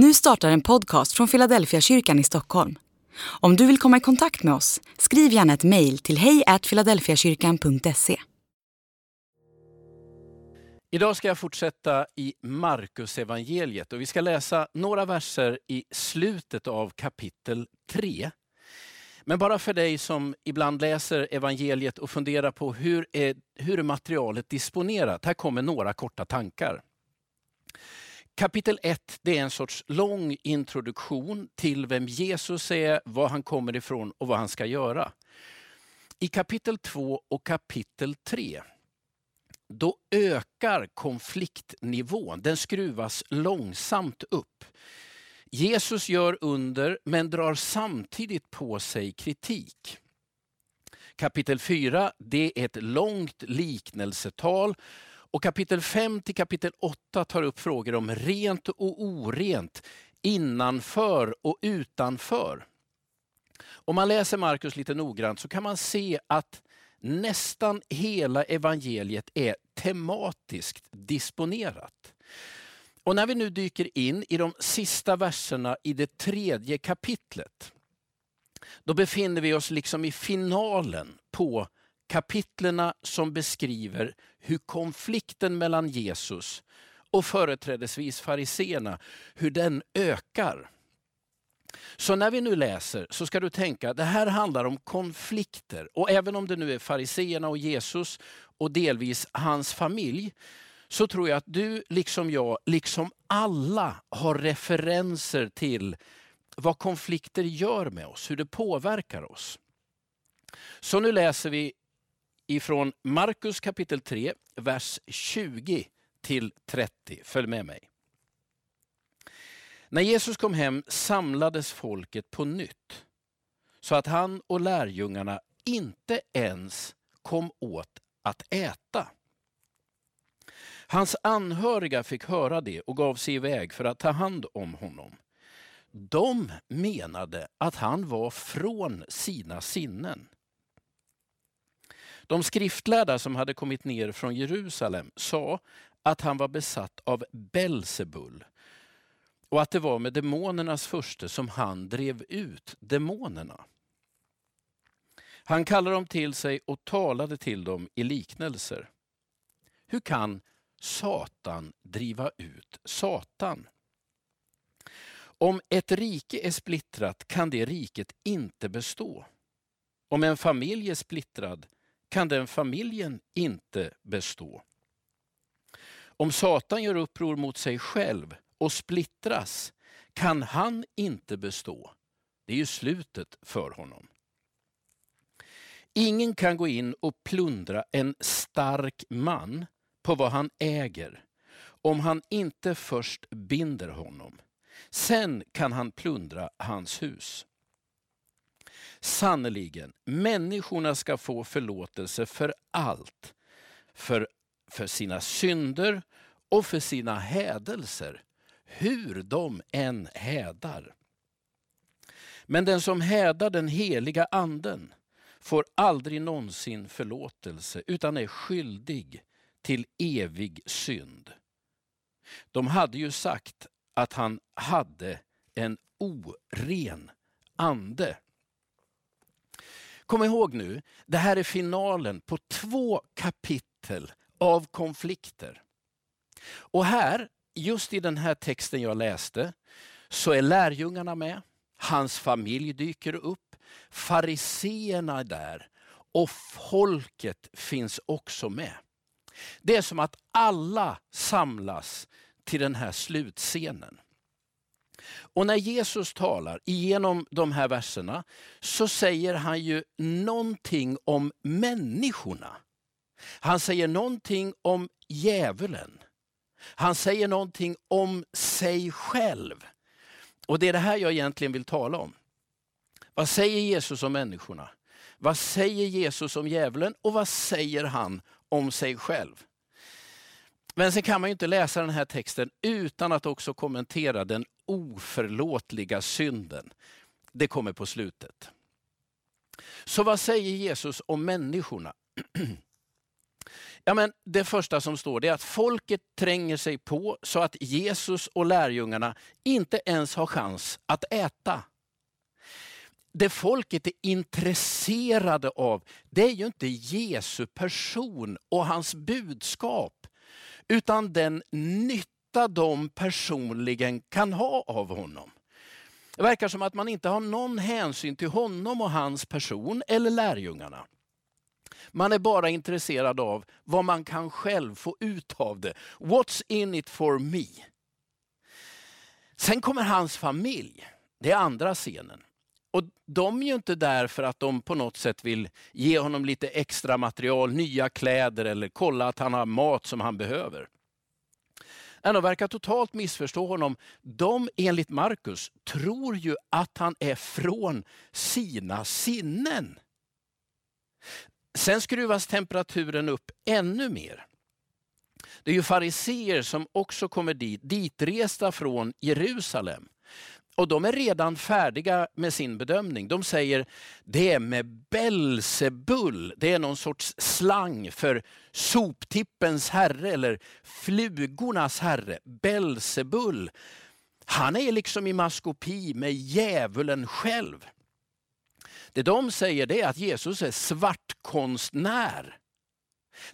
Nu startar en podcast från Philadelphia kyrkan i Stockholm. Om du vill komma i kontakt med oss, skriv gärna ett mejl till hejfiladelfiakyrkan.se. Idag ska jag fortsätta i Markus evangeliet och vi ska läsa några verser i slutet av kapitel 3. Men bara för dig som ibland läser evangeliet och funderar på hur är, hur är materialet disponerat. Här kommer några korta tankar. Kapitel 1 det är en sorts lång introduktion till vem Jesus är, var han kommer ifrån och vad han ska göra. I kapitel 2 och kapitel 3 då ökar konfliktnivån. Den skruvas långsamt upp. Jesus gör under men drar samtidigt på sig kritik. Kapitel 4 det är ett långt liknelsetal och kapitel 5 till kapitel 8 tar upp frågor om rent och orent, innanför och utanför. Om man läser Markus lite noggrant så kan man se att nästan hela evangeliet är tematiskt disponerat. Och när vi nu dyker in i de sista verserna i det tredje kapitlet, då befinner vi oss liksom i finalen på kapitlerna som beskriver hur konflikten mellan Jesus och företrädesvis fariseerna, hur den ökar. Så när vi nu läser så ska du tänka, att det här handlar om konflikter. Och även om det nu är fariseerna och Jesus och delvis hans familj, så tror jag att du liksom jag, liksom alla har referenser till vad konflikter gör med oss, hur det påverkar oss. Så nu läser vi ifrån Markus kapitel 3, vers 20 till 30. Följ med mig. När Jesus kom hem samlades folket på nytt så att han och lärjungarna inte ens kom åt att äta. Hans anhöriga fick höra det och gav sig iväg för att ta hand om honom. De menade att han var från sina sinnen. De skriftlärda som hade kommit ner från Jerusalem sa att han var besatt av Belsebul och att det var med demonernas furste som han drev ut demonerna. Han kallade dem till sig och talade till dem i liknelser. Hur kan Satan driva ut Satan? Om ett rike är splittrat kan det riket inte bestå. Om en familj är splittrad kan den familjen inte bestå. Om Satan gör uppror mot sig själv och splittras kan han inte bestå. Det är ju slutet för honom. Ingen kan gå in och plundra en stark man på vad han äger om han inte först binder honom. Sen kan han plundra hans hus. Sannerligen, människorna ska få förlåtelse för allt. För, för sina synder och för sina hädelser, hur de än hädar. Men den som hädar den heliga anden får aldrig någonsin förlåtelse utan är skyldig till evig synd. De hade ju sagt att han hade en oren ande. Kom ihåg nu, det här är finalen på två kapitel av konflikter. Och här, just i den här texten jag läste, så är lärjungarna med, hans familj dyker upp, fariseerna är där och folket finns också med. Det är som att alla samlas till den här slutscenen. Och när Jesus talar igenom de här verserna så säger han ju någonting om människorna. Han säger någonting om djävulen. Han säger någonting om sig själv. Och det är det här jag egentligen vill tala om. Vad säger Jesus om människorna? Vad säger Jesus om djävulen och vad säger han om sig själv? Men sen kan man ju inte läsa den här texten utan att också kommentera den oförlåtliga synden. Det kommer på slutet. Så vad säger Jesus om människorna? Ja, men det första som står det är att folket tränger sig på så att Jesus och lärjungarna inte ens har chans att äta. Det folket är intresserade av, det är ju inte Jesu person och hans budskap, utan den nytta de personligen kan ha av honom. Det verkar som att man inte har någon hänsyn till honom och hans person eller lärjungarna. Man är bara intresserad av vad man kan själv få ut av det. What's in it for me? Sen kommer hans familj. Det är andra scenen. Och de är ju inte där för att de på något sätt vill ge honom lite extra material, nya kläder eller kolla att han har mat som han behöver. De verkar totalt missförstå honom. De, enligt Markus, tror ju att han är från sina sinnen. Sen skruvas temperaturen upp ännu mer. Det är ju fariseer som också kommer dit, ditresta från Jerusalem. Och de är redan färdiga med sin bedömning. De säger det är med Belsebull. det är någon sorts slang för soptippens herre eller flugornas herre. Belsebull. Han är liksom i maskopi med djävulen själv. Det de säger det är att Jesus är svartkonstnär.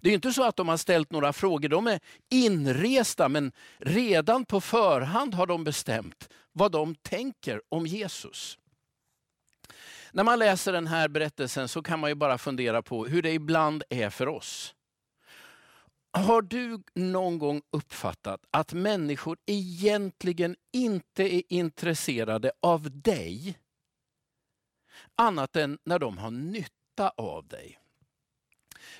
Det är inte så att de har ställt några frågor, de är inresta men redan på förhand har de bestämt vad de tänker om Jesus. När man läser den här berättelsen så kan man ju bara fundera på hur det ibland är för oss. Har du någon gång uppfattat att människor egentligen inte är intresserade av dig annat än när de har nytta av dig?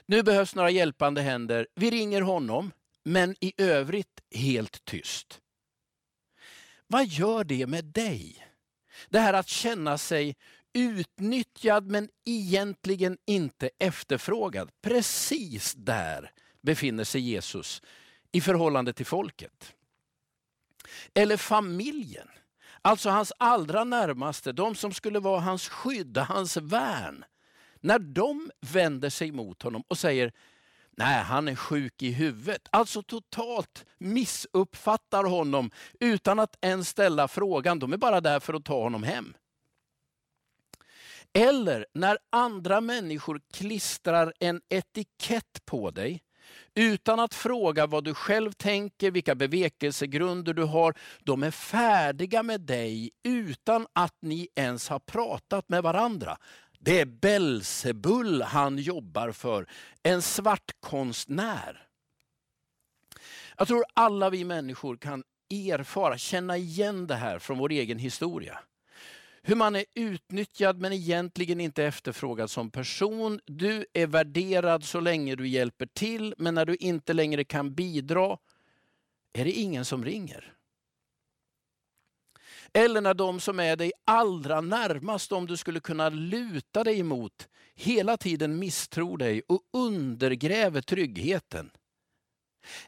Nu behövs några hjälpande händer. Vi ringer honom, men i övrigt helt tyst. Vad gör det med dig? Det här att känna sig utnyttjad men egentligen inte efterfrågad. Precis där befinner sig Jesus i förhållande till folket. Eller familjen. Alltså hans allra närmaste, de som skulle vara hans skydd, hans värn. När de vänder sig mot honom och säger, nej han är sjuk i huvudet. Alltså totalt missuppfattar honom utan att ens ställa frågan. De är bara där för att ta honom hem. Eller när andra människor klistrar en etikett på dig utan att fråga vad du själv tänker, vilka bevekelsegrunder du har. De är färdiga med dig utan att ni ens har pratat med varandra. Det är Belsebull han jobbar för, en svartkonstnär. Jag tror alla vi människor kan erfara, känna igen det här från vår egen historia. Hur man är utnyttjad men egentligen inte efterfrågad som person. Du är värderad så länge du hjälper till, men när du inte längre kan bidra är det ingen som ringer. Eller när de som är dig allra närmast, om du skulle kunna luta dig emot, hela tiden misstror dig och undergräver tryggheten.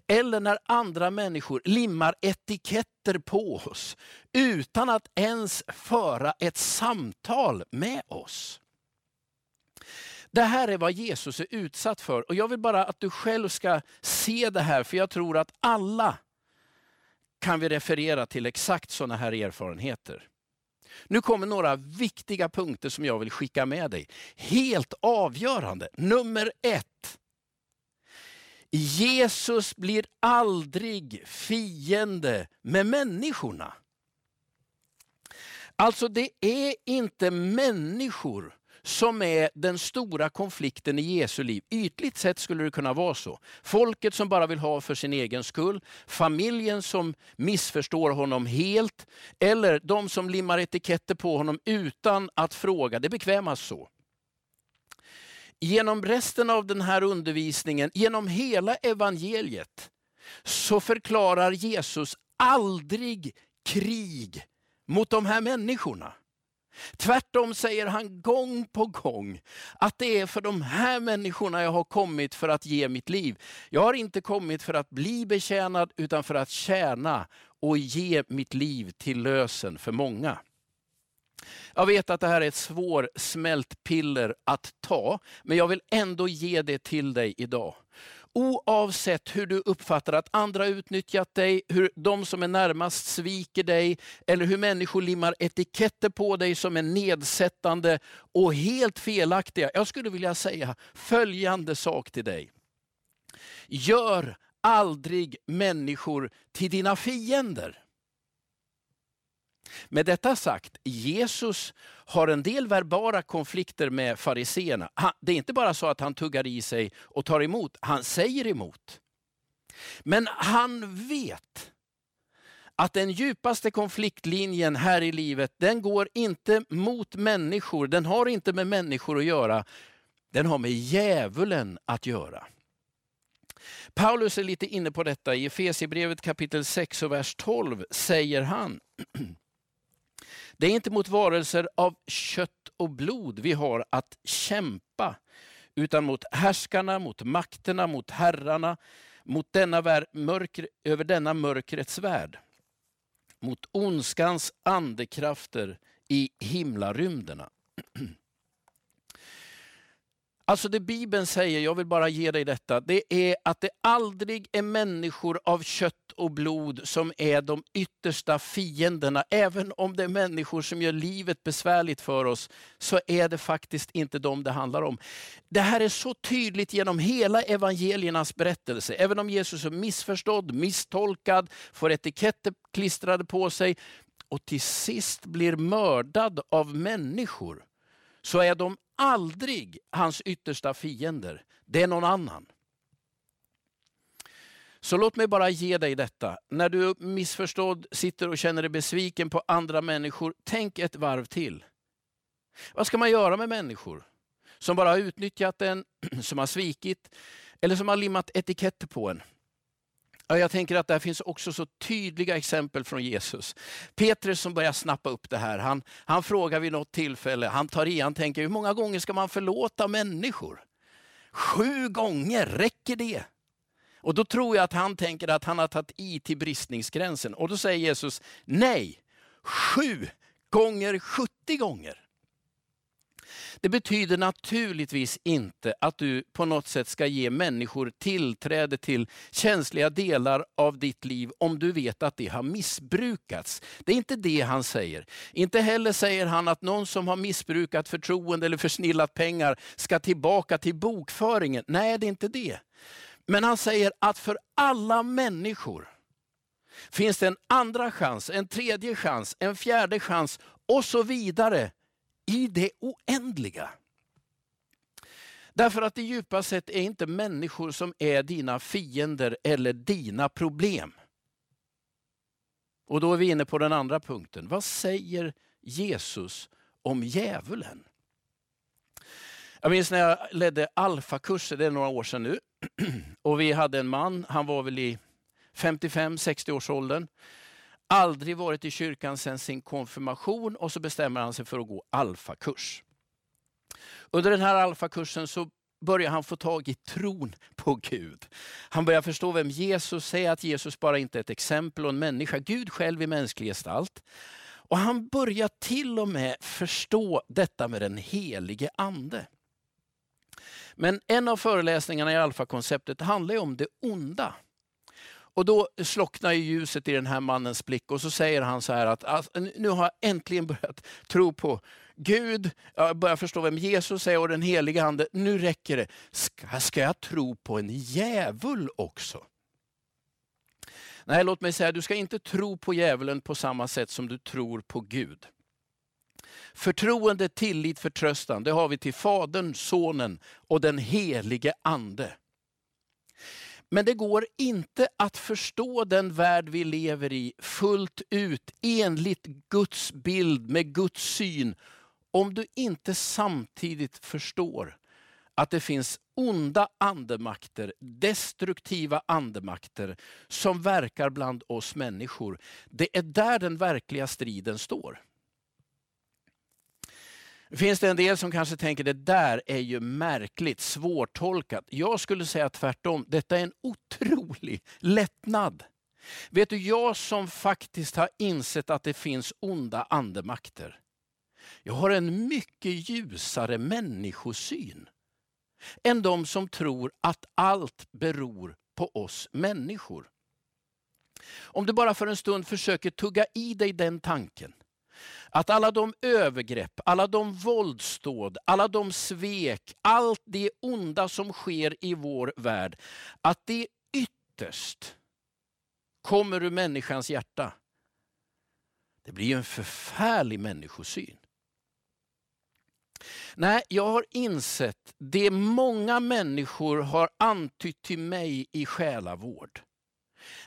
Eller när andra människor limmar etiketter på oss utan att ens föra ett samtal med oss. Det här är vad Jesus är utsatt för och jag vill bara att du själv ska se det här för jag tror att alla kan vi referera till exakt sådana här erfarenheter. Nu kommer några viktiga punkter som jag vill skicka med dig. Helt avgörande. Nummer ett. Jesus blir aldrig fiende med människorna. Alltså det är inte människor som är den stora konflikten i Jesu liv. Ytligt sett skulle det kunna vara så. Folket som bara vill ha för sin egen skull, familjen som missförstår honom helt, eller de som limmar etiketter på honom utan att fråga. Det bekvämas så. Genom resten av den här undervisningen, genom hela evangeliet, så förklarar Jesus aldrig krig mot de här människorna. Tvärtom säger han gång på gång att det är för de här människorna jag har kommit för att ge mitt liv. Jag har inte kommit för att bli betjänad utan för att tjäna och ge mitt liv till lösen för många. Jag vet att det här är ett svårsmält piller att ta, men jag vill ändå ge det till dig idag. Oavsett hur du uppfattar att andra utnyttjat dig, hur de som är närmast sviker dig, eller hur människor limmar etiketter på dig som är nedsättande och helt felaktiga. Jag skulle vilja säga följande sak till dig. Gör aldrig människor till dina fiender. Med detta sagt, Jesus har en del verbala konflikter med fariseerna. Det är inte bara så att han tuggar i sig och tar emot, han säger emot. Men han vet att den djupaste konfliktlinjen här i livet, den går inte mot människor, den har inte med människor att göra, den har med djävulen att göra. Paulus är lite inne på detta. I Efesierbrevet kapitel 6 och vers 12 säger han Det är inte mot varelser av kött och blod vi har att kämpa, utan mot härskarna, mot makterna, mot herrarna, mot denna mörker, över denna mörkrets värld. Mot ondskans andekrafter i himlarymderna. Alltså det Bibeln säger, jag vill bara ge dig detta, det är att det aldrig är människor av kött och blod som är de yttersta fienderna. Även om det är människor som gör livet besvärligt för oss, så är det faktiskt inte dem det handlar om. Det här är så tydligt genom hela evangeliernas berättelse. Även om Jesus är missförstådd, misstolkad, får etiketter klistrade på sig och till sist blir mördad av människor, så är de aldrig hans yttersta fiender. Det är någon annan. Så låt mig bara ge dig detta. När du missförstådd sitter och känner dig besviken på andra människor, tänk ett varv till. Vad ska man göra med människor som bara har utnyttjat en, som har svikit eller som har limmat etiketter på en? Jag tänker att det finns också så tydliga exempel från Jesus. Petrus som börjar snappa upp det här, han, han frågar vid något tillfälle, han tar i, han tänker hur många gånger ska man förlåta människor? Sju gånger, räcker det? Och då tror jag att han tänker att han har tagit i till bristningsgränsen. Och då säger Jesus, nej, sju gånger 70 gånger. Det betyder naturligtvis inte att du på något sätt ska ge människor tillträde till känsliga delar av ditt liv om du vet att det har missbrukats. Det är inte det han säger. Inte heller säger han att någon som har missbrukat förtroende eller försnillat pengar ska tillbaka till bokföringen. Nej, det är inte det. Men han säger att för alla människor finns det en andra chans, en tredje chans, en fjärde chans och så vidare i det oändliga. Därför att det djupa sett är inte människor som är dina fiender eller dina problem. Och då är vi inne på den andra punkten. Vad säger Jesus om djävulen? Jag minns när jag ledde alfakurser, det är några år sedan nu. Och vi hade en man, han var väl i 55-60 års åldern aldrig varit i kyrkan sedan sin konfirmation och så bestämmer han sig för att gå alfakurs. Under den här alfakursen så börjar han få tag i tron på Gud. Han börjar förstå vem Jesus är, att Jesus bara inte är ett exempel och en människa, Gud själv i mänsklig gestalt. Och han börjar till och med förstå detta med den helige ande. Men en av föreläsningarna i alfakonceptet handlar om det onda. Och då slocknar ljuset i den här mannens blick och så säger han så här att alltså, nu har jag äntligen börjat tro på Gud, jag börjar förstå vem Jesus är och den heliga Ande. Nu räcker det. Ska, ska jag tro på en djävul också? Nej, låt mig säga, du ska inte tro på djävulen på samma sätt som du tror på Gud. Förtroende, tillit, förtröstan, det har vi till Fadern, Sonen och den helige Ande. Men det går inte att förstå den värld vi lever i fullt ut enligt Guds bild, med Guds syn, om du inte samtidigt förstår att det finns onda andemakter, destruktiva andemakter som verkar bland oss människor. Det är där den verkliga striden står. Finns det en del som kanske tänker det där är ju märkligt, svårtolkat. Jag skulle säga tvärtom, detta är en otrolig lättnad. Vet du, jag som faktiskt har insett att det finns onda andemakter. Jag har en mycket ljusare människosyn. än de som tror att allt beror på oss människor. Om du bara för en stund försöker tugga i dig den tanken, att alla de övergrepp, alla de våldsdåd, alla de svek, allt det onda som sker i vår värld, att det ytterst kommer ur människans hjärta. Det blir en förfärlig människosyn. Nej, jag har insett det många människor har antytt till mig i själavård.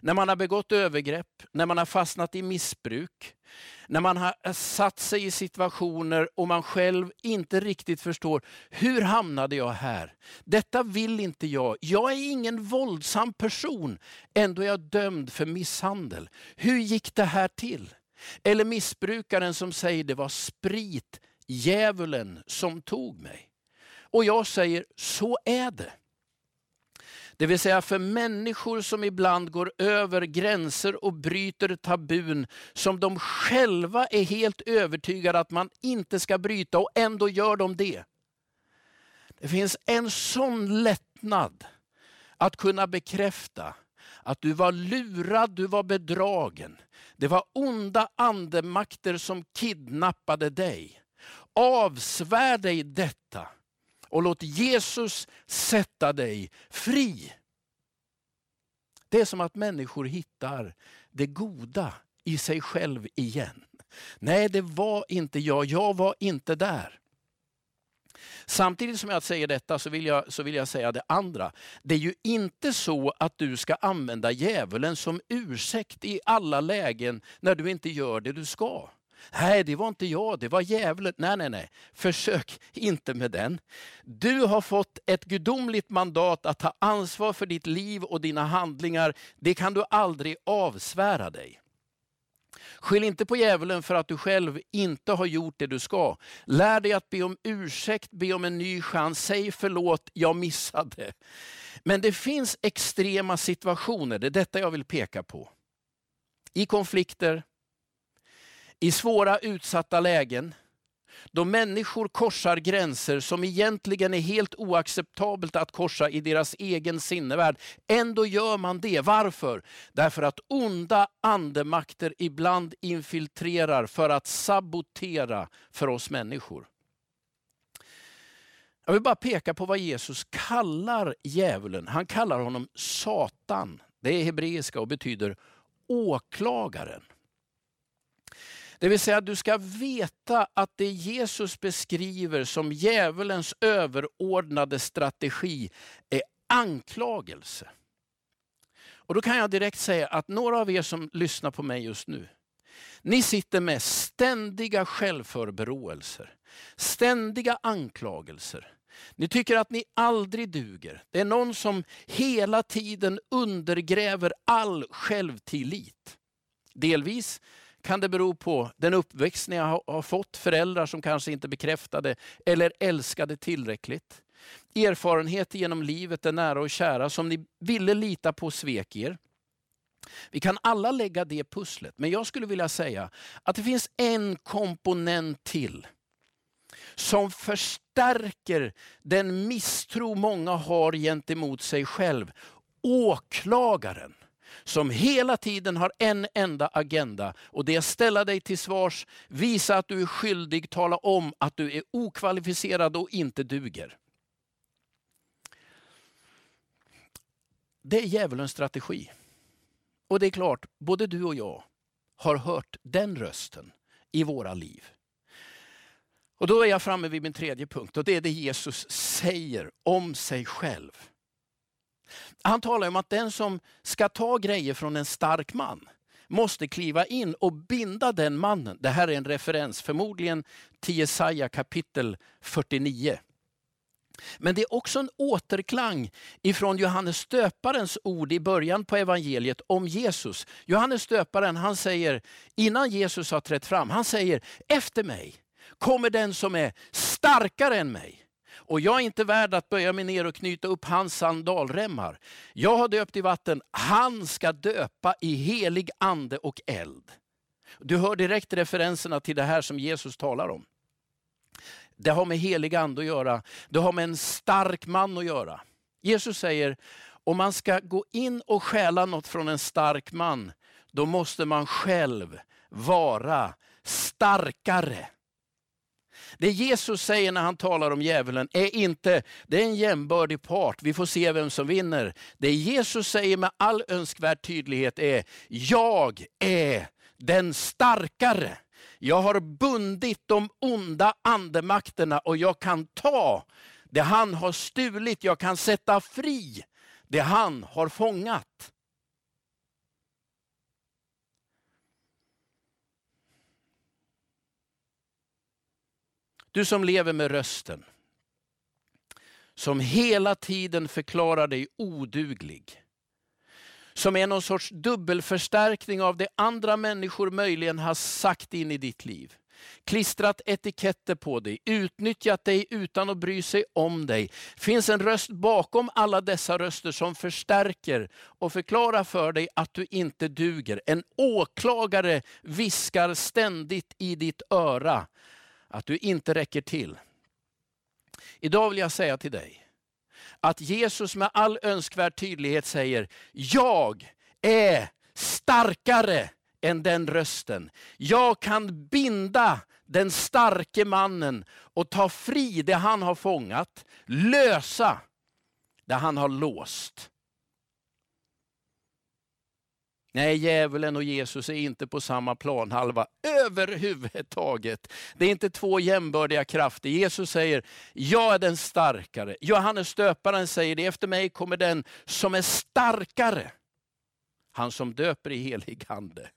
När man har begått övergrepp, när man har fastnat i missbruk, när man har eh, satt sig i situationer och man själv inte riktigt förstår, hur hamnade jag här? Detta vill inte jag. Jag är ingen våldsam person, ändå är jag dömd för misshandel. Hur gick det här till? Eller missbrukaren som säger det var sprit, djävulen som tog mig. Och jag säger, så är det. Det vill säga för människor som ibland går över gränser och bryter tabun som de själva är helt övertygade att man inte ska bryta och ändå gör de det. Det finns en sån lättnad att kunna bekräfta att du var lurad, du var bedragen. Det var onda andemakter som kidnappade dig. Avsvär dig detta och låt Jesus sätta dig fri. Det är som att människor hittar det goda i sig själv igen. Nej, det var inte jag, jag var inte där. Samtidigt som jag säger detta så vill, jag, så vill jag säga det andra. Det är ju inte så att du ska använda djävulen som ursäkt i alla lägen när du inte gör det du ska. Nej, det var inte jag, det var djävulen. Nej, nej, nej. Försök inte med den. Du har fått ett gudomligt mandat att ta ansvar för ditt liv och dina handlingar. Det kan du aldrig avsvära dig. Skyll inte på djävulen för att du själv inte har gjort det du ska. Lär dig att be om ursäkt, be om en ny chans, säg förlåt, jag missade. Men det finns extrema situationer, det är detta jag vill peka på. I konflikter, i svåra utsatta lägen, då människor korsar gränser som egentligen är helt oacceptabelt att korsa i deras egen sinnevärld. Ändå gör man det. Varför? Därför att onda andemakter ibland infiltrerar för att sabotera för oss människor. Jag vill bara peka på vad Jesus kallar djävulen. Han kallar honom Satan. Det är hebreiska och betyder åklagaren. Det vill säga att du ska veta att det Jesus beskriver som djävulens överordnade strategi är anklagelse. Och då kan jag direkt säga att några av er som lyssnar på mig just nu, ni sitter med ständiga självförberåelser. ständiga anklagelser. Ni tycker att ni aldrig duger. Det är någon som hela tiden undergräver all självtillit. Delvis kan det bero på den uppväxt ni har fått, föräldrar som kanske inte bekräftade eller älskade tillräckligt. Erfarenheter genom livet är nära och kära som ni ville lita på svek er. Vi kan alla lägga det pusslet, men jag skulle vilja säga att det finns en komponent till som förstärker den misstro många har gentemot sig själv. Åklagaren som hela tiden har en enda agenda och det är att ställa dig till svars, visa att du är skyldig, tala om att du är okvalificerad och inte duger. Det är djävulens strategi. Och det är klart, både du och jag har hört den rösten i våra liv. Och då är jag framme vid min tredje punkt och det är det Jesus säger om sig själv. Han talar om att den som ska ta grejer från en stark man måste kliva in och binda den mannen. Det här är en referens, förmodligen till Jesaja kapitel 49. Men det är också en återklang ifrån Johannes döparens ord i början på evangeliet om Jesus. Johannes döparen han säger, innan Jesus har trätt fram, han säger efter mig kommer den som är starkare än mig. Och jag är inte värd att böja mig ner och knyta upp hans sandalremmar. Jag har döpt i vatten, han ska döpa i helig ande och eld. Du hör direkt referenserna till det här som Jesus talar om. Det har med helig ande att göra. Det har med en stark man att göra. Jesus säger, om man ska gå in och stjäla något från en stark man, då måste man själv vara starkare. Det Jesus säger när han talar om djävulen är inte, det är en jämbördig part, vi får se vem som vinner. Det Jesus säger med all önskvärd tydlighet är, jag är den starkare. Jag har bundit de onda andemakterna och jag kan ta det han har stulit, jag kan sätta fri det han har fångat. Du som lever med rösten, som hela tiden förklarar dig oduglig, som är någon sorts dubbelförstärkning av det andra människor möjligen har sagt in i ditt liv. Klistrat etiketter på dig, utnyttjat dig utan att bry sig om dig. finns en röst bakom alla dessa röster som förstärker och förklarar för dig att du inte duger. En åklagare viskar ständigt i ditt öra att du inte räcker till. Idag vill jag säga till dig att Jesus med all önskvärd tydlighet säger, jag är starkare än den rösten. Jag kan binda den starke mannen och ta fri det han har fångat, lösa det han har låst. Nej, djävulen och Jesus är inte på samma planhalva överhuvudtaget. Det är inte två jämbördiga krafter. Jesus säger, jag är den starkare. Johannes döparen säger, det efter mig kommer den som är starkare. Han som döper i helig ande.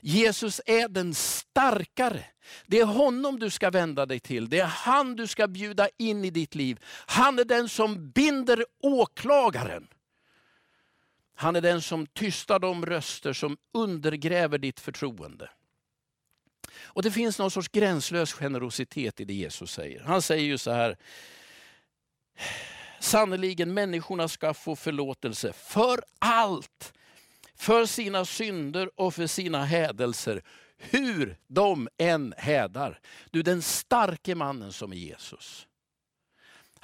Jesus är den starkare. Det är honom du ska vända dig till. Det är han du ska bjuda in i ditt liv. Han är den som binder åklagaren. Han är den som tystar de röster som undergräver ditt förtroende. Och Det finns någon sorts gränslös generositet i det Jesus säger. Han säger ju så här, Sannerligen människorna ska få förlåtelse för allt. För sina synder och för sina hädelser. Hur de än hädar. Du den starke mannen som är Jesus.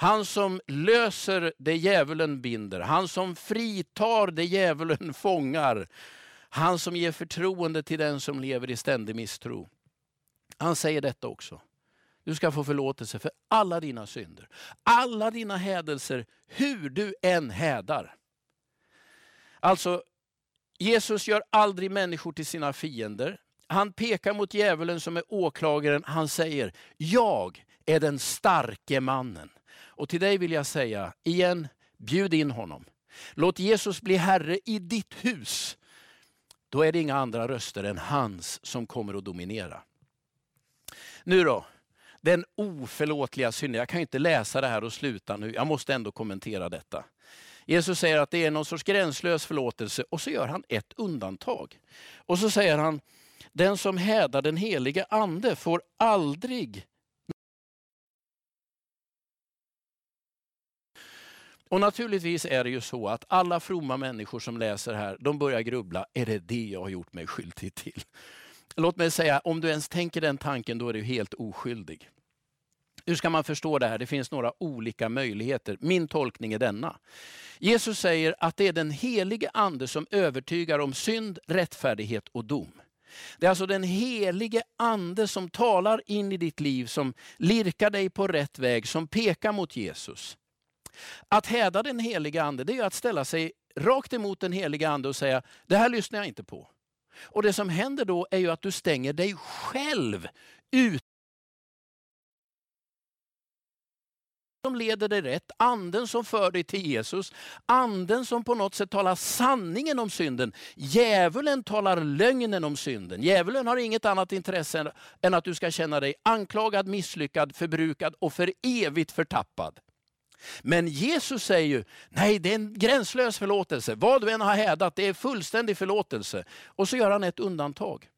Han som löser det djävulen binder, han som fritar det djävulen fångar. Han som ger förtroende till den som lever i ständig misstro. Han säger detta också. Du ska få förlåtelse för alla dina synder, alla dina hädelser, hur du än hädar. Alltså, Jesus gör aldrig människor till sina fiender. Han pekar mot djävulen som är åklagaren. Han säger, jag är den starke mannen. Och till dig vill jag säga, igen, bjud in honom. Låt Jesus bli Herre i ditt hus. Då är det inga andra röster än hans som kommer att dominera. Nu då, den oförlåtliga synden. Jag kan inte läsa det här och sluta nu, jag måste ändå kommentera detta. Jesus säger att det är någon sorts gränslös förlåtelse och så gör han ett undantag. Och så säger han, den som hädar den helige ande får aldrig Och naturligtvis är det ju så att alla fromma människor som läser här, de börjar grubbla, är det det jag har gjort mig skyldig till? Låt mig säga, om du ens tänker den tanken, då är du helt oskyldig. Hur ska man förstå det här? Det finns några olika möjligheter. Min tolkning är denna. Jesus säger att det är den helige ande som övertygar om synd, rättfärdighet och dom. Det är alltså den helige ande som talar in i ditt liv, som lirkar dig på rätt väg, som pekar mot Jesus. Att häda den helige ande, det är att ställa sig rakt emot den helige ande och säga, det här lyssnar jag inte på. Och det som händer då är ju att du stänger dig själv ut som leder dig rätt, anden som för dig till Jesus, anden som på något sätt talar sanningen om synden. Djävulen talar lögnen om synden. Djävulen har inget annat intresse än att du ska känna dig anklagad, misslyckad, förbrukad och för evigt förtappad. Men Jesus säger ju, nej det är en gränslös förlåtelse. Vad du än har hädat, det är fullständig förlåtelse. Och så gör han ett undantag.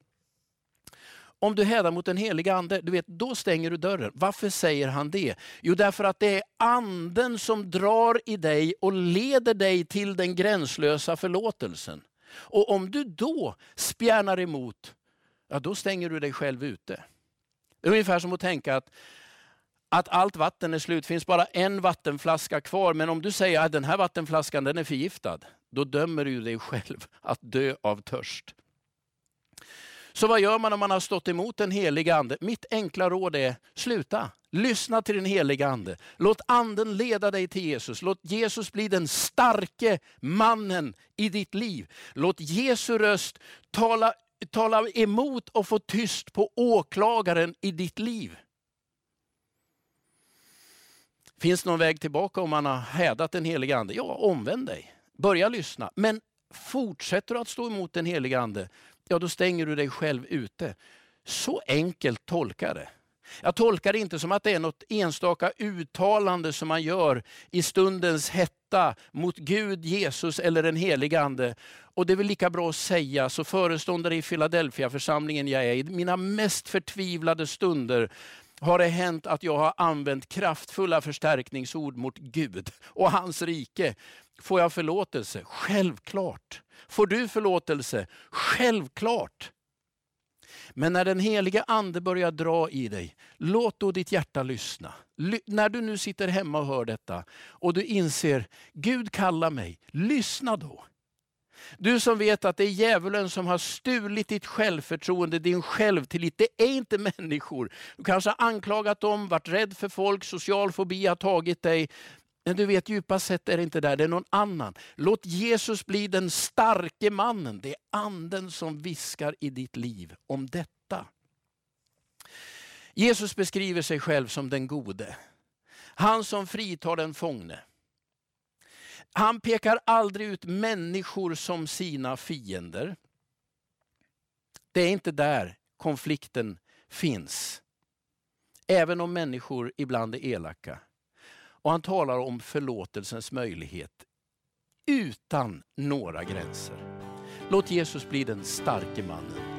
Om du hädar mot den heliga ande, du vet, då stänger du dörren. Varför säger han det? Jo, därför att det är anden som drar i dig och leder dig till den gränslösa förlåtelsen. Och om du då spjärnar emot, ja, då stänger du dig själv ute. Det är ungefär som att tänka att att allt vatten är slut, finns bara en vattenflaska kvar. Men om du säger att den här vattenflaskan den är förgiftad, då dömer du dig själv att dö av törst. Så vad gör man om man har stått emot den heliga Ande? Mitt enkla råd är, sluta. Lyssna till den heliga Ande. Låt Anden leda dig till Jesus. Låt Jesus bli den starke mannen i ditt liv. Låt Jesu röst tala, tala emot och få tyst på åklagaren i ditt liv. Finns det någon väg tillbaka om man har hädat den heliga Ande? Ja, omvänd dig. Börja lyssna. Men fortsätter du att stå emot den heliga Ande, ja då stänger du dig själv ute. Så enkelt tolkar det. Jag tolkar det inte som att det är något enstaka uttalande som man gör i stundens hetta mot Gud, Jesus eller den helige Ande. Och det är väl lika bra att säga, så föreståndare i Philadelphia församlingen jag är, i mina mest förtvivlade stunder har det hänt att jag har använt kraftfulla förstärkningsord mot Gud och hans rike. Får jag förlåtelse? Självklart. Får du förlåtelse? Självklart. Men när den heliga ande börjar dra i dig, låt då ditt hjärta lyssna. Ly när du nu sitter hemma och hör detta och du inser, Gud kallar mig, lyssna då. Du som vet att det är djävulen som har stulit ditt självförtroende, din självtillit. Det är inte människor. Du kanske har anklagat dem, varit rädd för folk, social fobi har tagit dig. Men du vet djupast sett är det inte där, det är någon annan. Låt Jesus bli den starke mannen. Det är anden som viskar i ditt liv om detta. Jesus beskriver sig själv som den gode. Han som fritar den fångne. Han pekar aldrig ut människor som sina fiender. Det är inte där konflikten finns. Även om människor ibland är elaka. Och han talar om förlåtelsens möjlighet utan några gränser. Låt Jesus bli den starke mannen